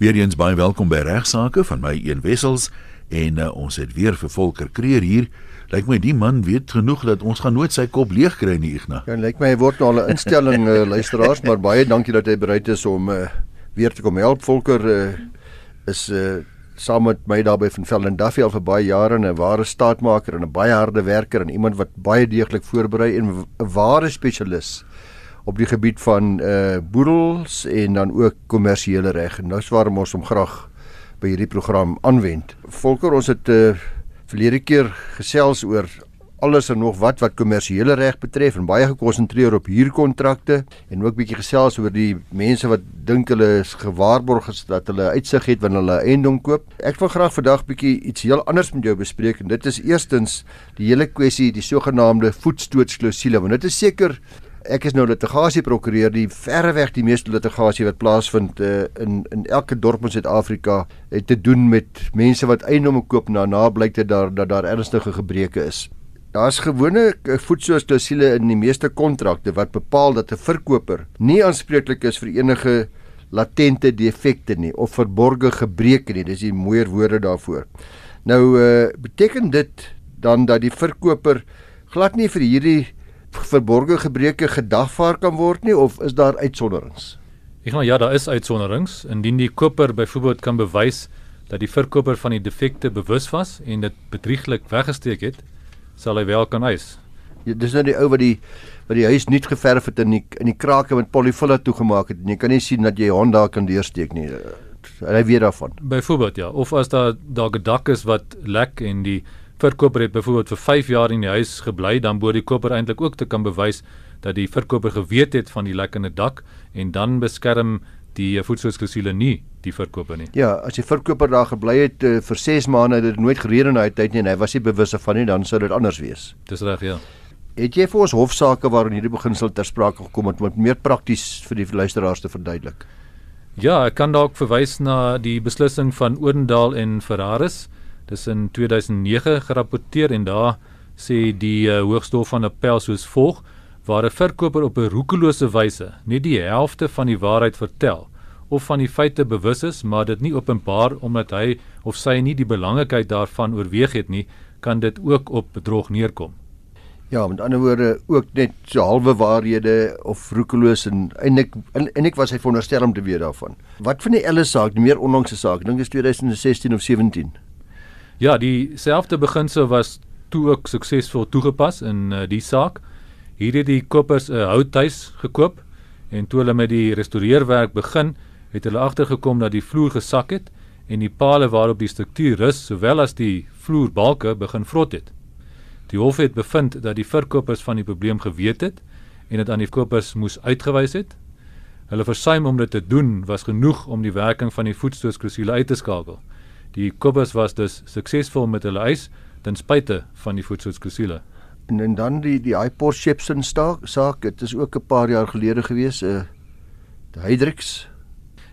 Weereens baie welkom by Regsake van my een wessels en uh, ons het weer vir Volker Kreer hier. Lyk my die man weet genoeg dat ons gaan nooit sy kop leeg kry nie, Ignas. Ja, lyk my hy word nou al 'n instelling uh, luisteraars, maar baie dankie dat hy bereid is om uh, weer te kom help. Volker uh, is uh, saam met my daar by van Velden Duffy al vir baie jare 'n ware staatmaker en 'n baie harde werker en iemand wat baie deeglik voorberei en 'n ware spesialis op die gebied van uh boedels en dan ook kommersiële reg. En nou swaar ons hom graag by hierdie program aanwend. Volker, ons het uh verlede keer gesels oor alles en nog wat wat kommersiële reg betref en baie gekonsentreer op huurkontrakte en ook bietjie gesels oor die mense wat dink hulle is gewaarborg is dat hulle uitsig het wanneer hulle eiendom koop. Ek wil graag vandag bietjie iets heel anders met jou bespreek en dit is eerstens die hele kwessie die sogenaamde voetstootklousule want dit is seker Ek is nou litigasieprokureur. Die verreweg die meeste litigasie wat plaasvind uh, in in elke dorp in Suid-Afrika het te doen met mense wat eiendomme koop na na blyk dit daar dat daar ernstige gebreke is. Daar's gewone eh, voetsoosklausule in die meeste kontrakte wat bepaal dat 'n verkoper nie aanspreeklik is vir enige latente defekte nie of verborgde gebreke nie. Dis die mooier woorde daarvoor. Nou uh, beteken dit dan dat die verkoper glad nie vir hierdie verborgde gebreke gedagvaar kan word nie of is daar uitsonderings? Ek gaan ja, daar is uitsonderings indien die koper byvoorbeeld kan bewys dat die verkoper van die defekte bewus was en dit bedrieglik weggesteek het, sal hy wel kan eis. Ja, dis nou die ou wat die wat die huis nuut geverf het in die in die krake met polyfilla toegemaak het. Jy kan nie sien dat jy hond daar kan deursteek nie. Hy weet daarvan. Byvoorbeeld ja, of as daar daar gedak is wat lek en die verkoper het byvoorbeeld vir 5 jaar in die huis gebly, dan behoort die koper eintlik ook te kan bewys dat die verkoper geweet het van die lekkende dak en dan beskerm die voedselsklousule nie die verkoper nie. Ja, as die verkoper daar gebly het uh, vir 6 maande het dit nooit gereën in daai tyd nie en hy was nie bewus van nie, dan sou dit anders wees. Dis reg, ja. Het jy vir ons hofsaake waarin hierdie beginsel ter sprake gekom het om meer prakties vir die luisteraars te verduidelik? Ja, ek kan dalk verwys na die beslissing van Odendaal en Ferraris. Dis in 2009 gerapporteer en daar sê die uh, Hooggeregshof van Appel soos volg: waar 'n verkoper op 'n roekelose wyse net die helfte van die waarheid vertel of van die feite bewus is, maar dit nie openbaar omdat hy of sy nie die belangrikheid daarvan oorweeg het nie, kan dit ook op bedrog neerkom. Ja, met ander woorde ook net so halwe waarhede of roekeloos en eintlik en ek was hy veronderstel om te weet daarvan. Wat van die Ellis saak, die meer onlangse saak, dink is 2016 of 17? Ja, dieselfde beginsel was toe ook suksesvol toegepas in uh, die saak. Hier het die kopers 'n uh, houthuis gekoop en toe hulle met die restaureerwerk begin, het hulle agtergekom dat die vloer gesak het en die palle waarop die struktuur rus, sowel as die vloerbalke begin vrot het. Die hof het bevind dat die verkopers van die probleem geweet het en dit aan die kopers moes uitgewys het. Hulle versuim om dit te doen was genoeg om die werking van die voetstootsklausule uit te skakel. Die Kobus was dus suksesvol met hulle eis ten spyte van die voedselsklousule. En, en dan die die iPort Shepson saak, dit is ook 'n paar jaar gelede gewees, 'n uh, die Hydrix.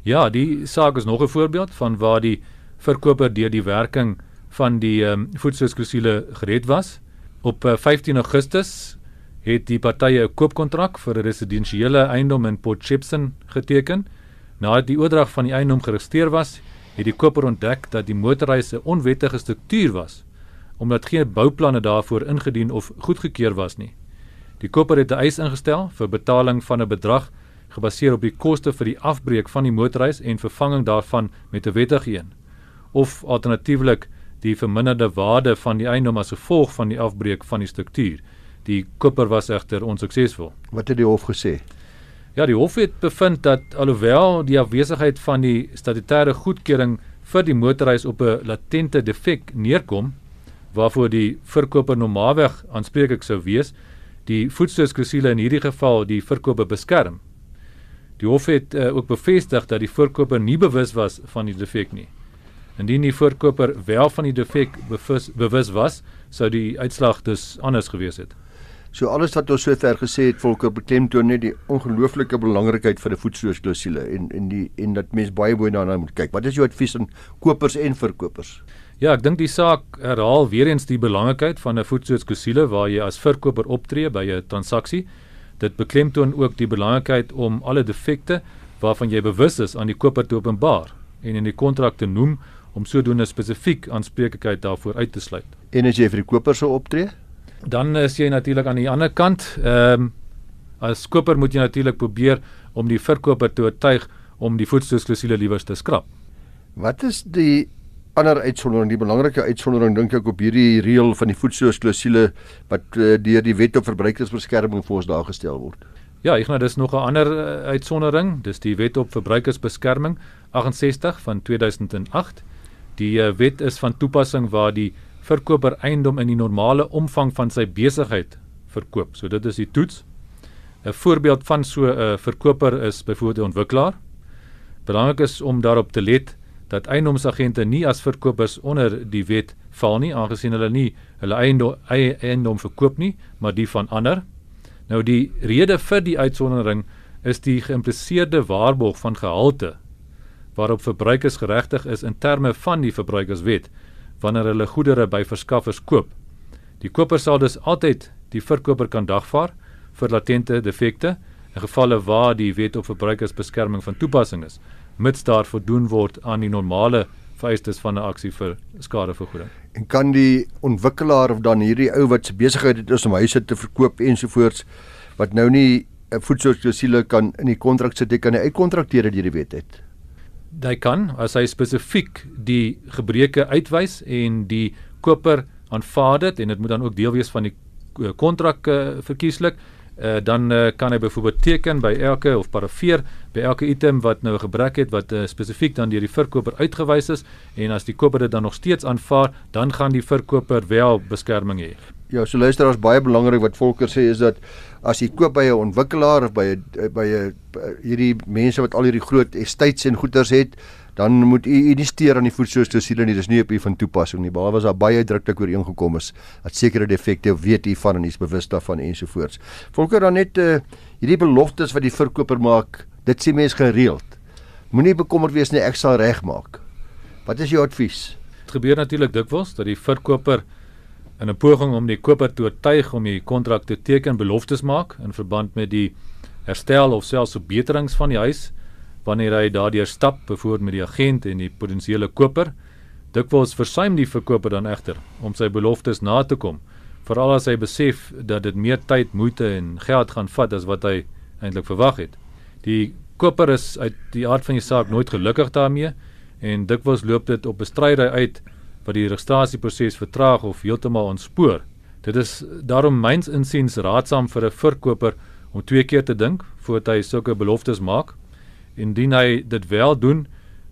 Ja, die saak is nog 'n voorbeeld van waar die verkoper deur die werking van die um, voedselsklousule gered was. Op uh, 15 Augustus het die partye 'n koopkontrak vir 'n residensiële eiendom in Port Shepson geteken. Nadat die oordrag van die eiendom geregistreer was, het die koper ontdek dat die motorhuis 'n onwettige struktuur was omdat geen bouplanne daarvoor ingedien of goedgekeur was nie. Die koper het 'n eis ingestel vir betaling van 'n bedrag gebaseer op die koste vir die afbreek van die motorhuis en vervanging daarvan met 'n wettige een of alternatiefelik die verminderde waarde van die eiendom as gevolg van die afbreek van die struktuur. Die koper was egter onsuksesvol. Wat het die hof gesê? Ja, die hof het bevind dat alhoewel die afwesigheid van die statutêre goedkeuring vir die motorhuis op 'n latente defek neerkom waarvoor die verkoper normaalweg aanspreeklik sou wees, die voetstootsklausule in hierdie geval die verkoper beskerm. Die hof het uh, ook bevestig dat die verkoper nie bewus was van die defek nie. Indien die verkoper wel van die defek bewus was, sou die uitslag dus anders gewees het. So alles wat ons sover gesê het, volker beklemtoon net die ongelooflike belangrikheid van 'n voetstootsklausule en en die en dat mens baie mooi daarna moet kyk. Wat is jou advies aan kopers en verkopers? Ja, ek dink die saak herhaal weer eens die belangrikheid van 'n voetstootsklausule waar jy as verkoper optree by 'n transaksie. Dit beklemtoon ook die belangrikheid om alle defekte waarvan jy bewus is aan die koper te openbaar en in die kontrak te noem om sodoende spesifiek aanspreeklikheid daarvoor uit te sluit. En as jy vir die koper sou optree, dan is jy natuurlik aan die ander kant. Ehm um, as koper moet jy natuurlik probeer om die verkoper te oortuig om die voetstoosklousule liewers te skrap. Wat is die ander uitsondering, die belangrike uitsondering dink ek op hierdie reël van die voetstoosklousule wat uh, deur die Wet op Verbruikersbeskerming vir ons daar gestel word? Ja, ek nou dis nog 'n ander uh, uitsondering, dis die Wet op Verbruikersbeskerming 68 van 2008. Die uh, wet is van toepassing waar die verkoper eiendom in die normale omvang van sy besigheid verkoop. So dit is die toets. 'n Voorbeeld van so 'n uh, verkoper is byvoorbeeld 'n ontwikkelaar. Belangrik is om daarop te let dat eiendomsagente nie as verkopers onder die wet val nie aangesien hulle nie hulle eiendom eiendom verkoop nie, maar die van ander. Nou die rede vir die uitsondering is die geïmpliseerde waarborg van gehalte waarop verbruikers geregtig is in terme van die verbruikerswet wanneer hulle goedere by verskaffers koop. Die koper sal dus altyd die verkoper kan dagvaar vir latente defekte in gevalle waar die wet op verbruikersbeskerming van toepassing is, mits daar voldoen word aan die normale vereistes van 'n aksie vir skadevergoeding. En kan die ontwikkelaar of dan hierdie ou wat se besigheid het is om huise te verkoop ensovoorts wat nou nie 'n voedselklausule kan in die kontrak sit, kan hy uitkontrakteer deur die wet het. Hy kan as hy spesifiek die gebreke uitwys en die koper aanvaar dit en dit moet dan ook deel wees van die kontrak uh, verkieslik uh, dan uh, kan hy byvoorbeeld teken by elke of parafeer by elke item wat nou 'n gebrek het wat uh, spesifiek dan deur die verkoper uitgewys is en as die koper dit dan nog steeds aanvaar, dan gaan die verkoper wel beskerming hê. Ja, so luister, ons baie belangrik wat Volker sê is dat as jy koop by 'n ontwikkelaar of by 'n by 'n hierdie mense wat al hierdie groot estates en goederes het, dan moet u u nie steur aan die voetsoorstosiele nie. Dis nie op u van toepassing nie. Behalwe as daar baie druklik ooreengekom is dat sekere defekte weet u van en u is bewus daarvan ensovoorts. Volker dan net uh, hierdie beloftes wat die verkoper maak, dit sê mens gereeld. Moenie bekommerd wees nie, ek sal regmaak. Wat is jou advies? Dit gebeur natuurlik dikwels dat die verkoper in 'n poging om die koper te oortuig om die kontrak te teken beloftes maak in verband met die herstel of selfs verbeterings van die huis wanneer hy daardeur stap, byvoorbeeld met die agent en die potensiële koper. Dikwels versuim die verkoper dan egter om sy beloftes na te kom, veral as hy besef dat dit meer tyd, moeite en geld gaan vat as wat hy eintlik verwag het. Die koper is uit die aard van die saak nooit gelukkig daarmee en dikwels loop dit op bestrydery uit wat die registrasieproses vertraag of heeltemal ontspoor. Dit is daarom myns insiens raadsaam vir 'n verkoper om twee keer te dink voordat hy sulke beloftes maak Indien hy dit wel doen,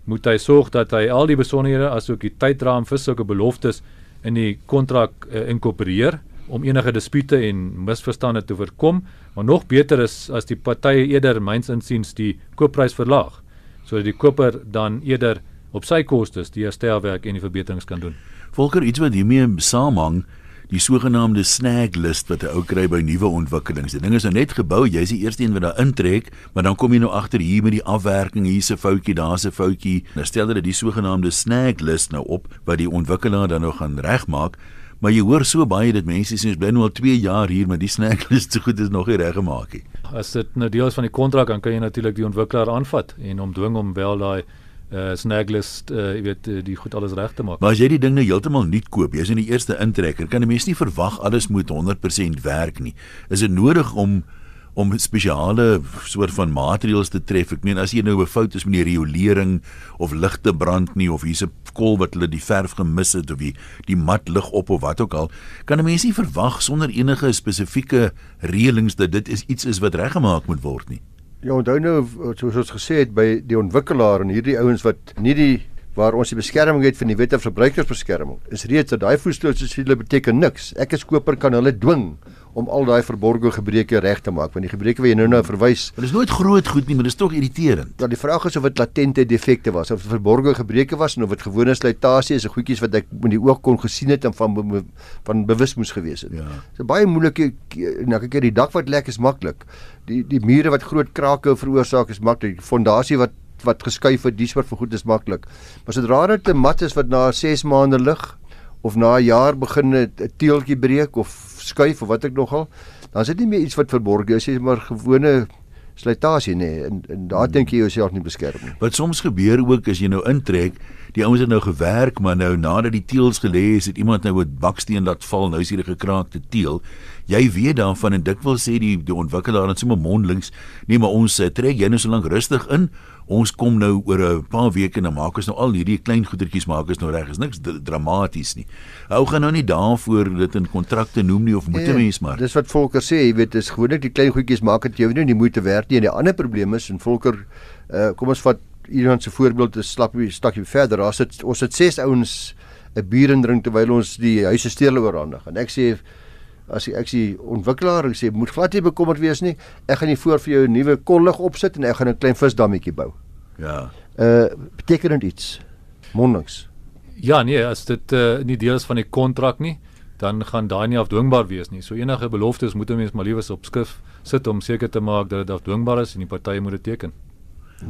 moet hy sorg dat hy al die besonderhede asook die tydraam vir sulke beloftes in die kontrak uh, inkorporeer om enige dispute en misverstande te voorkom, maar nog beter is as die partye eerder myns insiens die koopprys verlaag sodat die koper dan eerder op sy kostes die herstelwerk en die verbeterings kan doen. Volker iets wat hiermee saamhang, die sogenaamde snag list wat 'n ou kry by nuwe ontwikkelings. Die ding is nou net gebou, jy's die eerste een wat daar intrek, maar dan kom jy nou agter hier met die afwerking, hier's 'n foutjie, daar's 'n foutjie. Nou stel hulle die sogenaamde snag list nou op wat die ontwikkelaar dan nou gaan regmaak. Maar jy hoor so baie dat mense sê ons bly nou al 2 jaar hier met die snag list so goed is nog nie reggemaak nie. As dit nou deel is van die kontrak dan kan jy natuurlik die ontwikkelaar aanvat en hom dwing om wel daai uh snaglist uh jy weet uh, die goed alles reg te maak. Maar as jy die ding nou heeltemal nuut koop, jy's in die eerste intrekker, kan 'n mens nie verwag alles moet 100% werk nie. Is dit nodig om om spesiale soort van maatreëls te tref? Ek meen as jy nou 'n fout is met die riolering of ligte brand nie of hier's 'n kol wat hulle die verf gemis het of die, die mat lig op of wat ook al, kan 'n mens nie verwag sonder enige spesifieke reëlings dat dit is iets is wat reggemaak moet word nie. Ja, onthou nou soos ons gesê het by die ontwikkelaar en hierdie ouens wat nie die waar ons die beskerming het van die wet van verbruikersbeskerming is reeds dat daai voetstootsiele beteken niks. Ek as koper kan hulle dwing om al daai verborgde gebreke reg te maak want die gebreke wat jy nou nou verwys dit is nooit groot goed nie maar dit is tog irriterend. Ja die vraag is of dit latente defekte was of verborgde gebreke was en of dit gewone slytasie is of goedjies wat ek met die oog kon gesien het en van van bewus moes gewees het. Ja. Is baie moeilike nou kyk die dak wat lek is maklik. Die die mure wat groot krake veroorsaak is maklik. Die fondasie wat wat geskuif het, dis wat vir goed is maklik. Maar sodra dit 'n mat is wat na 6 maande lig of na 'n jaar begin 'n teeltjie breek of skuif of wat ek nogal, dan is dit nie meer iets wat verborg is, is maar gewone slytasie nê nee, en, en daar dink jy jouself nie beskerm nie. Wat soms gebeur ook as jy nou intrek, die ouens het nou gewerk, maar nou nadat die teels gelê is, het iemand nou 'n baksteen laat val, nou is hier 'n gekraakte teel. Jy weet daarvan en dit wil sê die die ontwikkelaar het sommer mondelings, nee maar ons uh, trek jy nou so lank rustig in. Ons kom nou oor 'n paar weke en dan maak ons nou al hierdie klein goedertjies maak ons nou reg. Is niks dramaties nie. Ou gaan nou nie daarvoor dit in kontrakte noem nie of moet 'n mens maar. Dis wat Volker sê, jy weet, dis gewoonlik die klein goedjies maak dit jou nie die moeite werd nie. En die ander probleem is en Volker uh, kom ons vat iemand se voorbeeld 'n slapie stukkie verder. Ons het ons het ses ouens 'n bier en drink terwyl ons die huise steel oorhandig. En ek sê as ek sê ontwikkelaar ek sê moet glad nie bekommerd wees nie. Ek gaan hier voor vir jou 'n nuwe kollig opsit en ek gaan 'n klein visdammetjie bou. Ja. Uh beteken dit iets? Monniks. Ja, nee, as dit uh, nie deel is van die kontrak nie, dan gaan daai nie afdwingbaar wees nie. So enige beloftes moet 'n mens maar liewes op skrif sit om seker te maak dat dit afdwingbaar is en die partye moet dit teken.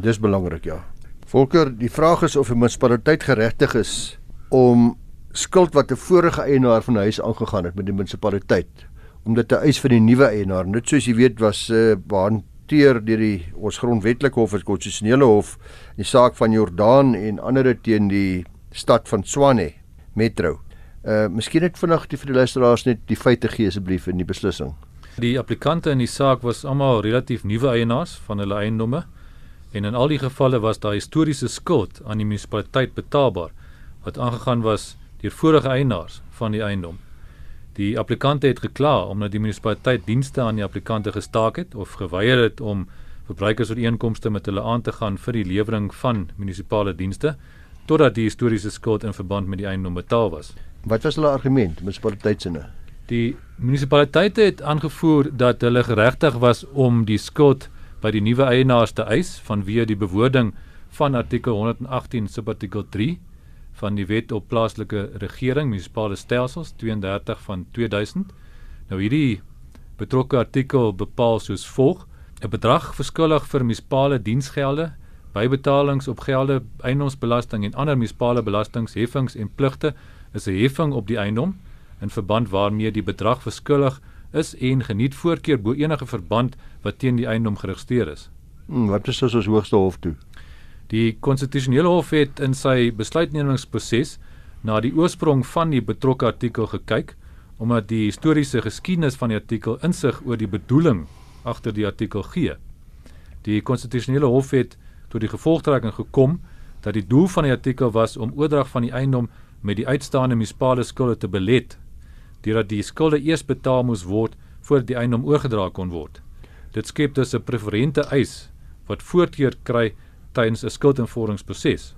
Dis belangrik, ja. Volker, die vraag is of 'n munisipaliteit geregtig is om skuld wat 'n vorige eienaar van 'n huis aangegaan het met die munisipaliteit om dit te eis vir die nuwe eienaar. Net soos jy weet was uh, behanteer deur die ons grondwetlike hof, ons konstitusionele hof, die saak van Jordaan en ander teen die stad van Swane Metro. Uh miskien net vinnig die vir die luisteraars net die feite gee asseblief in die beslissing. Die applikante in die saak was almal relatief nuwe eienaars van hulle eiendomme en in al die gevalle was daar historiese skuld aan die munisipaliteit betaalbaar wat aangegaan was deur vorige eienaars van die eiendom. Die applikante het gekla omdat die munisipaliteit dienste aan die applikante gestaak het of geweier het om verbruikersooreenkomste met hulle aan te gaan vir die lewering van munisipale dienste totdat die historiese skuld in verband met die eiendom betaal was. Wat was hulle argument, munisipaliteitsinne? Die munisipaliteite het aangevoer dat hulle geregtig was om die skuld by die nuwe eienaars te eis vanweë die bewoording van artikel 118 subartikel 3 van die Wet op Plaaslike Regering Munisipale Stelsels 32 van 2000. Nou hierdie betrokke artikel bepaal soos volg: 'n bedrag verskuldig vir munisipale diensgelde, bybetalings op gelde, eiendomsbelasting en ander munisipale belastings, heffings en pligte is 'n heffing op die eiendom in verband waarmee die bedrag verskuldig is en geniet voorkeur bo enige verband wat teen die eiendom geregistreer is. Hmm, wat is dit soos hoogste hof toe? Die konstitusionele hof het in sy besluitnemingsproses na die oorsprong van die betrokke artikel gekyk omdat die historiese geskiedenis van die artikel insig oor die bedoeling agter die artikel gee. Die konstitusionele hof het tot die gevolgtrekking gekom dat die doel van die artikel was om oordrag van die eiendom met die uitstaande munisipale skulde te belet deurdat die skulde eers betaal moes word voordat die eiendom oorgedra kon word. Dit skep dus 'n preferente eis wat voorkeur kry tydens 'n skuldinvorderingsproses.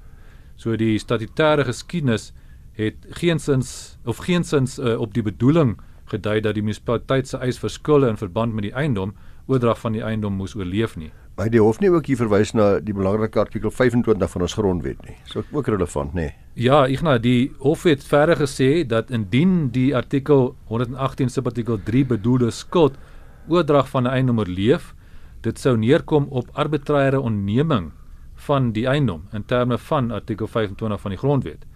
So die statutêre geskiedenis het geensins of geensins uh, op die bedoeling gedui dat die munisipaliteit se eis vir skulde in verband met die eiendom oordrag van die eiendom moes oorleef nie. By die hof nie ook hier verwys na die belangrike artikel 25 van ons grondwet nie. So ook relevant, nê. Nee. Ja, Ignas, die hof het verder gesê dat indien die artikel 118 subartikel 3 bedoelde skuld oordrag van 'n eiendom oorleef, dit sou neerkom op arbitreëre onneming van die eiendom in terme van artikel 25 van die grondwet.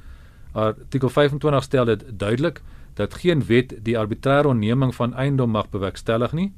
Artikel 25 stel dit duidelik dat geen wet die arbitreëre onneming van eiendom mag bewerkstellig nie.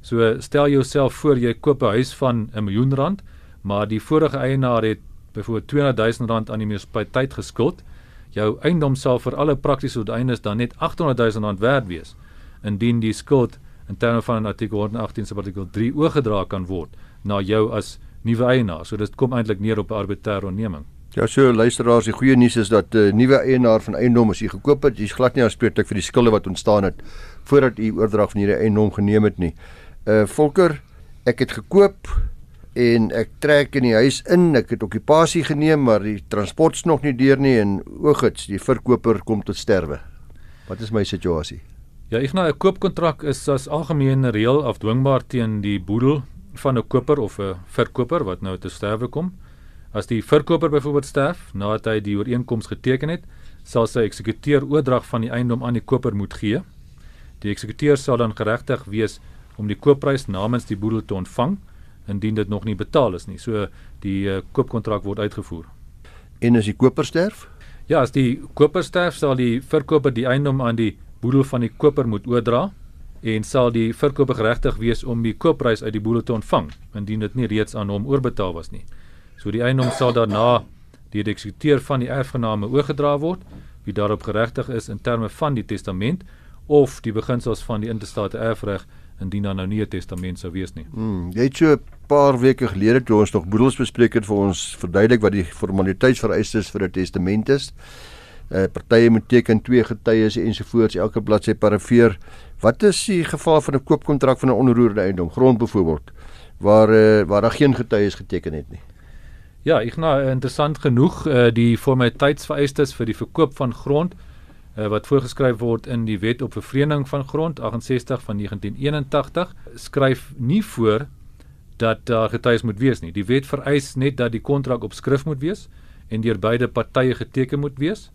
So stel jouself voor jy koop 'n huis van 'n miljoen rand, maar die vorige eienaar het byvoorbeeld 200 000 rand aan die munisipaliteit geskuld. Jou eiendom sal vir alle praktiese doeleindes dan net 800 000 rand werd wees indien die skuld in terme van artikel 118 se artikel 3 oorgedra kan word na jou as nuwe eienaar. So dit kom eintlik neer op 'n arbitreëre onderneming. Ja, so luisteraars, die goeie nuus is dat 'n uh, nuwe eienaar van eiendom as jy gekoop het, jy's glad nie aanspreeklik vir die skulde wat ontstaan het voordat u oordrag van hierdie eiendom geneem het nie. Uh Volker, ek het gekoop en ek trek in die huis in, ek het okupasie geneem, maar die transport's nog nie deur nie en oogits, die verkoper kom tot sterwe. Wat is my situasie? Ja, ek nou 'n koopkontrak is as algemene reël afdwingbaar teen die boedel van 'n koper of 'n verkoper wat nou te sterwe kom. As die verkoper byvoorbeeld sterf nadat hy die ooreenkoms geteken het, sal sy eksekuteur oordrag van die eiendom aan die koper moet gee. Die eksekuteur sal dan geregtig wees om die koopprys namens die boedel te ontvang indien dit nog nie betaal is nie. So die uh, koopkontrak word uitgevoer. En as die koper sterf? Ja, as die koper sterf, sal die verkoper die eiendom aan die boedel van die koper moet oordra en sal die verkoper geregtig wees om die koopprys uit die boedel te ontvang indien dit nie reeds aan hom oorbetaal was nie. So die eiendom sal daarna die eksekuteur van die erfgename oorgedra word wie daarop geregtig is in terme van die testament of die beginsels van die intestate erfreg indien daar nou nie 'n testament sou wees nie. Hmm, jy het so 'n paar weke gelede toe ons nog boedels bespreek het vir ons verduidelik wat die formaliteitsvereistes vir 'n testament is. Eh uh, partye moet teken twee getuies ensovoorts elke bladsy parafeer. Wat is die geval van 'n koopkontrak van 'n onroerende eiendom, grond byvoorbeeld, waar uh, waar daar geen getuies geteken het nie? Ja, ek nou interessant genoeg uh, die formaliteitsvereistes vir die verkoop van grond uh, wat voorgeskryf word in die Wet op Vervreemding van Grond 68 van 1981 skryf nie voor dat daar uh, getuies moet wees nie. Die wet vereis net dat die kontrak op skrift moet wees en deur beide partye geteken moet wees.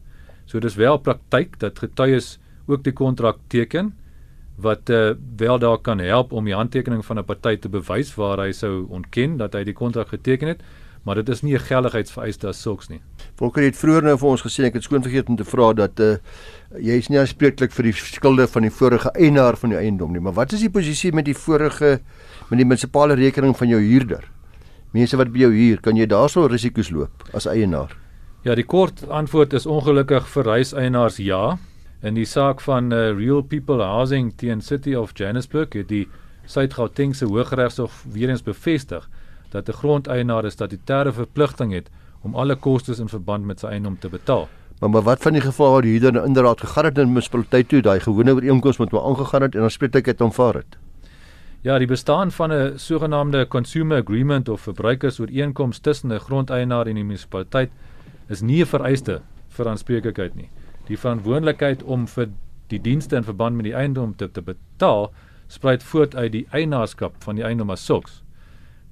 So dis wel praktyk dat getuies ook die kontrak teken wat uh, wel daar kan help om die handtekening van 'n party te bewys waar hy sou ontken dat hy die kontrak geteken het maar dit is nie 'n geldigheidsvereiste as sulks nie. Volker het vroeër nou vir ons gesê ek het skoon vergeet om te vra dat uh, jy is nie aanspreeklik vir die skulde van die vorige eienaar van die eiendom nie, maar wat is die posisie met die vorige met die munisipale rekening van jou huurder? Mense wat by jou huur, kan jy daarso risiko's loop as eienaar? Ja, die kort antwoord is ongelukkig vir huiseienaars ja. In die saak van uh, Real People Housing teen City of Johannesburg het die Suid-Gautengse Hooggeregshof weer eens bevestig dat 'n grondeienaar 'n statutêre verpligting het om alle kostes in verband met sy eiendom te betaal. Maar maar wat van die geval waar die huurder nou inderdaad gegaan het in die munisipaliteit toe, daai gewone ooreenkoms met hom aangegaan het en dan spreek ek dit aanvaar het. Ja, die bestaan van 'n sogenaamde consumer agreement of verbruikersooreenkoms tussen 'n grondeienaar en die munisipaliteit is nie 'n vereiste vir aanspreeklikheid nie. Die verantwoordelikheid om vir die dienste in verband met die eiendom te, te betaal spruit voort uit die eienaarskap van die eiendom as sulks.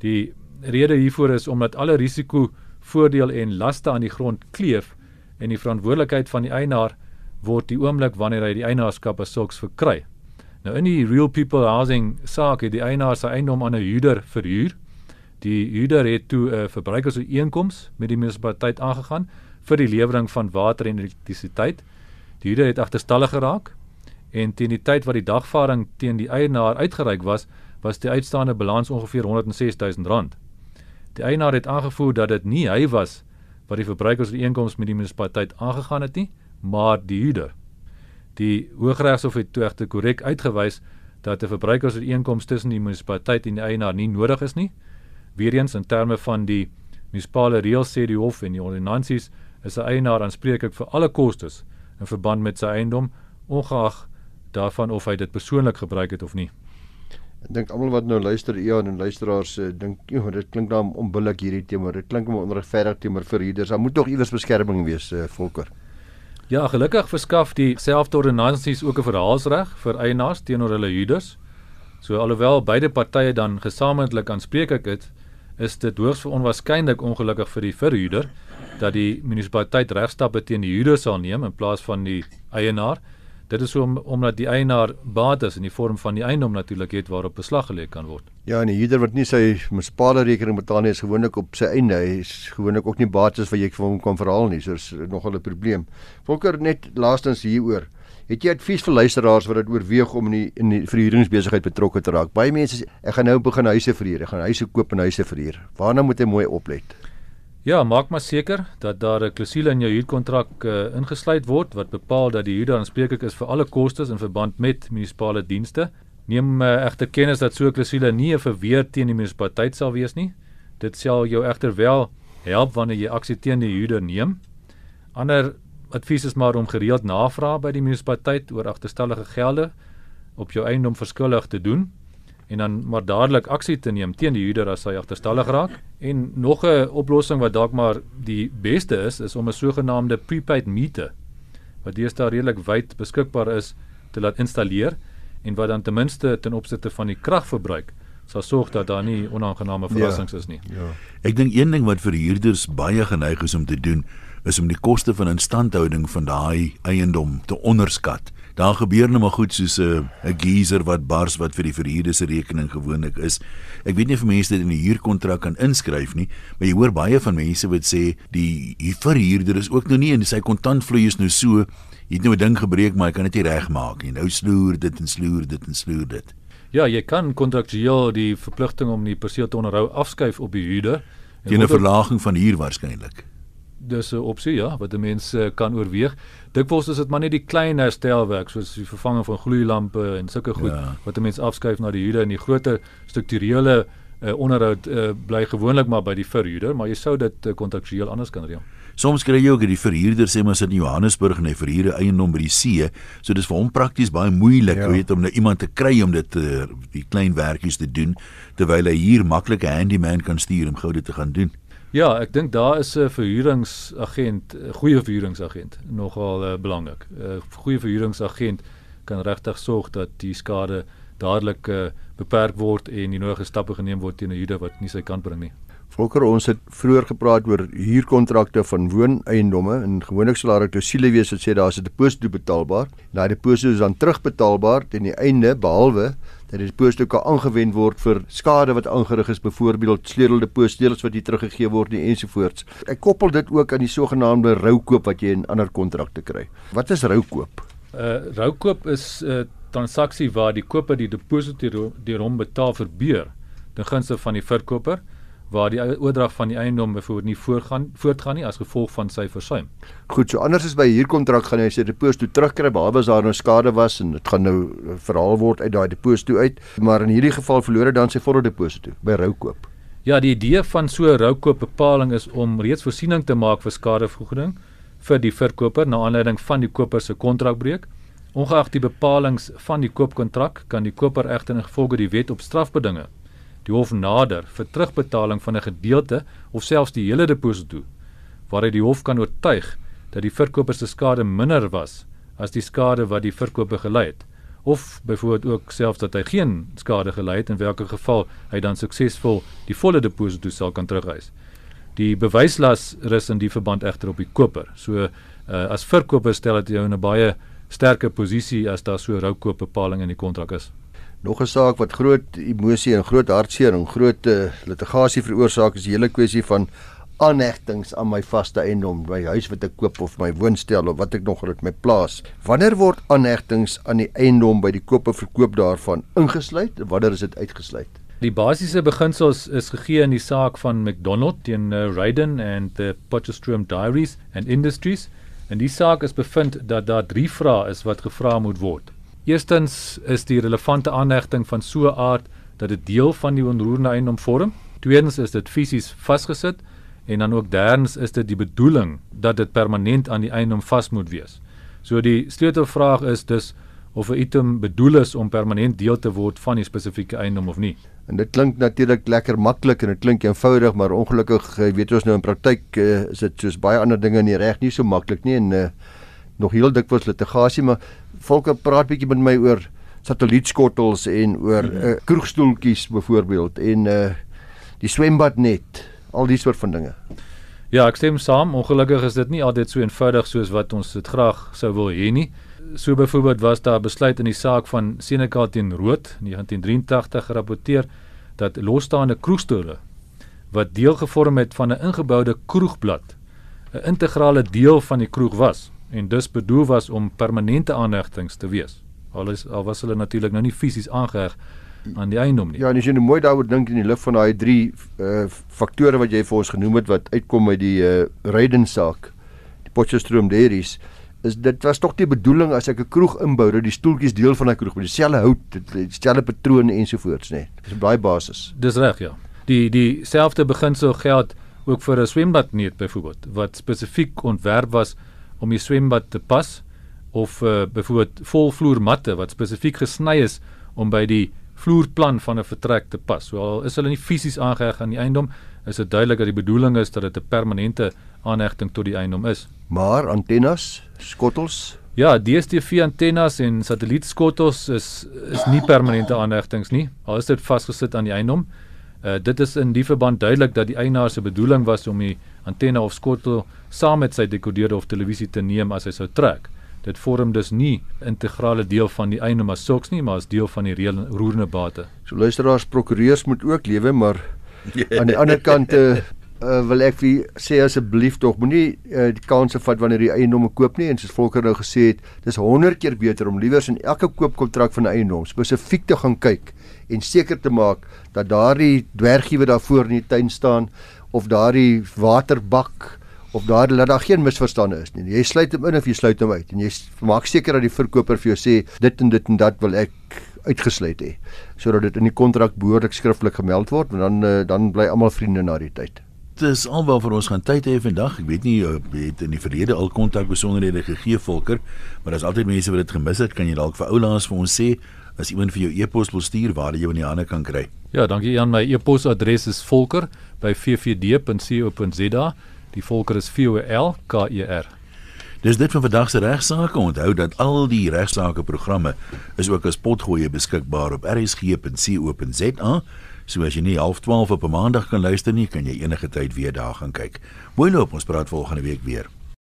Die rede hiervoor is omdat alle risiko, voordeel en laste aan die grond kleef en die verantwoordelikheid van die eienaar word die oomblik wanneer hy die eienaarskap as sulks verkry. Nou in die real people housing saak het die eienaar sy eiendom aan 'n huurder verhuur. Die huurder het toe 'n verbruikersooreenkoms met die munisipaliteit aangegaan vir die lewering van water en elektrisiteit. Die huurder het agterstallig geraak en teen die tyd wat die dagvaarding teen die eienaar uitgereik was, was die uitstaande balans ongeveer 106 000 rand. Die eienaar het aangevoer dat dit nie hy was wat die verbruikersooreenkoms met die munisipaliteit aangegaan het nie, maar die huurder. Die Hooggeregshof het toe egter korrek uitgewys dat 'n verbruikersooreenkoms tussen die munisipaliteit en die eienaar nie nodig is nie. Weereens in terme van die munisipale reëls sê die hof en die ordonnansies is 'n eienaar aanspreeklik vir alle kostes in verband met sy eiendom ongeag daarvan of hy dit persoonlik gebruik het of nie. Ek dink almal wat nou luister, ja, en luisteraars uh, dink, "Jo, dit klink dan onbillik hierdie teenoor. Dit klink onregverdig teenoor verhuurders. Daar moet tog iewers beskerming wees, uh, Volker." Ja, gelukkig verskaf die selfde ordonnansies ook 'n verhaalsreg vir eienaars teenoor hulle huurders. So alhoewel beide partye dan gesamentlik aanspreeklik is, is dit hoogs onwaarskynlik ongelukkig vir die verhuurder dat die munisipaliteit regstappe teen die huurder sal neem in plaas van die eienaar. Dit is om omdat die eienaar bates in die vorm van die eiendom natuurlik het waarop beslag gelê kan word. Ja, en die huurder wat nie sy munisipale rekening betaal nie, is gewoonlik op sy einde. Hy is gewoonlik ook nie bates wat jy vir hom kan verhaal nie. So is nogal 'n probleem. Volker net laastens hieroor. Het jy advies vir luisteraars wat dit oorweeg om in die in die verhuuringsbesigheid betrokke te raak? Baie mense sê ek gaan nou begin huise verhuur, ek gaan huise koop en huise verhuur. Waarna moet hy mooi oplet? Ja, maak maar seker dat daar 'n klousule in jou huurkontrak uh, ingesluit word wat bepaal dat die huurder aanspreeklik is vir alle kostes in verband met munisipale dienste. Neem uh, egter kennis dat so 'n klousule nie 'n verweer teen die munisipaliteit sal wees nie. Dit sal jou egter wel help wanneer jy aksie teen die huurder neem. Ander advies is maar om gereeld navraag by die munisipaliteit oor agterstallige gelde op jou eiendom verskuldig te doen en dan maar dadelik aksie te neem teen die huurder as hy agterstallig raak. En nog 'n oplossing wat dalk maar die beste is, is om 'n sogenaamde prepaid meter wat deesdae redelik wyd beskikbaar is te laat installeer en wat dan ten minste ten opsigte van die kragverbruik sal sorg dat daar nie onaangename verrassings ja, is nie. Ja. Ek dink een ding wat vir huurders baie geneig is om te doen is om die koste van instandhouding van daai eiendom te onderskat Daar gebeur nou maar goed soos 'n 'n geyser wat bars wat vir die verhuurder se rekening gewoonlik is. Ek weet nie of mense dit in die huurkontrak kan inskryf nie, maar jy hoor baie van mense wat sê die verhuurder is ook nou nie en sy kontantvloei is nou so, jy het nou 'n ding gebreek, maar jy kan dit nie regmaak nie. Nou sloer dit en sloer dit en sloer dit. Ja, jy kan kontraktueel die verpligting om die perseel te onderhou afskuif op die huurder teen 'n verlaging van huur waarskynlik. Dis 'n opsie ja, wat mense kan oorweeg. Dikwels is dit maar net die klein herstelwerk soos die vervanging van gloeilampe en sulke goed ja. wat 'n mens afskuif na die huurder en die groter strukturele uh, onderhoud uh, bly gewoonlik maar by die verhuurder, maar jy sou dit uh, kontraktueel anders kan reël. Soms kry jy ook die verhuurder sê maar sit in Johannesburg en hy verhuur 'n eiendom by die see, so dis vir hom prakties baie moeilik, ja. weet om nou iemand te kry om dit te, die klein werkies te doen terwyl hy hier maklik 'n handyman kan stuur om gou dit te gaan doen. Ja, ek dink daar is 'n verhuuringsagent, 'n goeie verhuuringsagent nogal uh, belangrik. 'n uh, Goeie verhuuringsagent kan regtig sorg dat die skade dadelik uh, beperk word en die nodige stappe geneem word teen 'n huurder wat nie sy kant bring nie. Volker ons het vroeër gepraat oor huurkontrakte van wooneiendomme en gewoonlik sal daar 'n klousule wees wat sê daar is 'n deposito betaalbaar. Daai deposito is dan terugbetaalbaar teen die einde behalwe dat die deposito kan aangewend word vir skade wat aangerig is, byvoorbeeld sleuteldeposito's wat nie teruggegee word nie ensovoorts. Ek koppel dit ook aan die sogenaamde roukoop wat jy in ander kontrakte kry. Wat is roukoop? 'n uh, Roukoop is 'n uh, transaksie waar die koper die deposito deur hom betaal verbeur ten gunste van die verkoper waar die oordrag van die eiendom byvoorbeeld nie voortgaan voortgaan nie as gevolg van sy versuim. Goed, so anders as by huurkontrak gaan jy sy deposito terugkry behalwe as daar nou skade was en dit gaan nou eh, verhaal word uit daai deposito uit, maar in hierdie geval verloor hy dan sy volle deposito by roukoop. Ja, die idee van so 'n roukoop bepaling is om reeds voorsiening te maak vir skadevergoeding vir die verkoper na aanleiding van die koper se kontrakbreuk. Ongeag die bepalinge van die koopkontrak kan die koper egter in gevolge die wet op strafbedinge die hof nader vir terugbetaling van 'n gedeelte of selfs die hele deposito waaruit die hof kan oortuig dat die verkoper se skade minder was as die skade wat die verkoper gelei het of byvoorbeeld ook selfs dat hy geen skade gelei het in watter geval hy dan suksesvol die volle deposito sal kan terugreis. Die bewyslas rus in die verband egter op die koper. So uh, as verkoper stel dit jou in 'n baie sterker posisie as daar so roukoopbepaling in die kontrak is. Nog 'n saak wat groot emosie en groot hartseer en groot uh, litigasie veroorsaak is die hele kwessie van aanhegtings aan my vaste eiendom, my huis wat ek koop of my woonstel of wat ek nog op my plaas. Wanneer word aanhegtings aan die eiendom by die koop en verkoop daarvan ingesluit en wanneer is dit uitgesluit? Die basiese beginsels is gegee in die saak van McDonald teen uh, Raiden and the Potchefstroom Diaries and Industries. En die saak is bevind dat daar drie vrae is wat gevra moet word. Eerstens is die relevante aanhegting van so 'n aard dat dit deel van die onroerende eiendom vorm. Tweedens is dit fisies vasgesit en dan ook derdens is dit die bedoeling dat dit permanent aan die eiendom vas moet wees. So die sleutelvraag is dus of 'n item bedoel is om permanent deel te word van die spesifieke eiendom of nie. En dit klink natuurlik lekker maklik en dit klink eenvoudig, maar ongelukkig weet ons nou in praktyk uh, is dit soos baie ander dinge in die reg nie so maklik nie en uh, nog heel dikwels litigasie, maar volke praat bietjie met my oor satellietskottels en oor uh, kroegstoeltjies byvoorbeeld en uh die swembad net, al die soort van dinge. Ja, ek stem saam. Ongelukkig is dit nie altyd so eenvoudig soos wat ons dit graag sou wil hê nie. So byvoorbeeld was daar besluit in die saak van Seneca teen Rood 1983 gerapporteer dat losstaande kroegstole wat deel gevorm het van 'n ingeboude kroegblad 'n integrale deel van die kroeg was en dus bedoel was om permanente aanhegtings te wees. Al is al was hulle natuurlik nou nie fisies aangeheg aan die eiendom nie. Ja, en as jy nou mooi daaroor dink in die lig van daai drie uh faktore wat jy vir ons genoem het wat uitkom uit die uh Raiden saak, die Potchefstroom Dairies, is dit was tog die bedoeling as ek 'n kroeg inbou dat die stoeltjies deel van 'n kroeg met dieselfde hout, dieselfde patrone ensovoorts, nê. Dis 'n baie basis. Dis reg, ja. Die dieselfde beginsel geld ook vir 'n swembad nie byvoorbeeld wat spesifiek ontwerp was om die swembad te pas of uh, byvoorbeeld volvloermatte wat spesifiek gesny is om by die vloerplan van 'n vertrek te pas. So al is hulle nie fisies aangeheg aan die eiendom, is dit duidelik dat die bedoeling is dat dit 'n permanente aanhegting tot die eiendom is. Maar antennes, skottels Ja, DStv antennes en satellietskottels is is nie permanente aanhegtings nie. Al is dit vasgesit aan die eiendom. Uh dit is in die verband duidelik dat die eienaar se bedoeling was om die antenne of skottel saam met sy dekodeerder of televisie te neem as hy sou trek. Dit vorm dus nie integrale deel van die eiendom as sulks nie, maar as deel van die reël roerende bate. So luisteraars, prokureurs moet ook lewe, maar aan die ander kant uh, uh, wil ek vir sê asseblief tog moenie uh, die kanse vat wanneer jy eiendomme koop nie en soos Volker nou gesê het, dis 100 keer beter om liewers in elke koopkontrak van 'n eiendom spesifiek te gaan kyk en seker te maak dat daardie dwergie wat daar voor in die tuin staan of daardie waterbak of daar laat daar geen misverstande is nie. Jy sluit hom in of jy sluit hom uit en jy maak seker dat die verkoper vir jou sê dit en dit en dat wil ek uitgesluit hê sodat dit in die kontrak behoorlik skriftelik gemeld word en dan eh, dan bly almal vriende na die tyd. Dit is alwaar vir ons gaan tyd hê vandag. Ek weet nie jy het in die verlede al kontak besonderhede gegee Volker, maar daar's altyd mense wat dit gemis het. Kan jy dalk vir oulaas vir ons sê as iemand vir jou e-pos wil stuur waar jy in die hande kan kry? Ja, dankie Jan. My e-posadres is volker@ffd.co.za. Die volker is V O L K E R. Dis dit vir vandag se regsaake. Onthou dat al die regsaake programme is ook as potgoeie beskikbaar op rsg.co.za. So as jy nie half 12 op 'n maandag kan luister nie, kan jy enige tyd weer daar gaan kyk. Mooi loop, ons praat volgende week weer.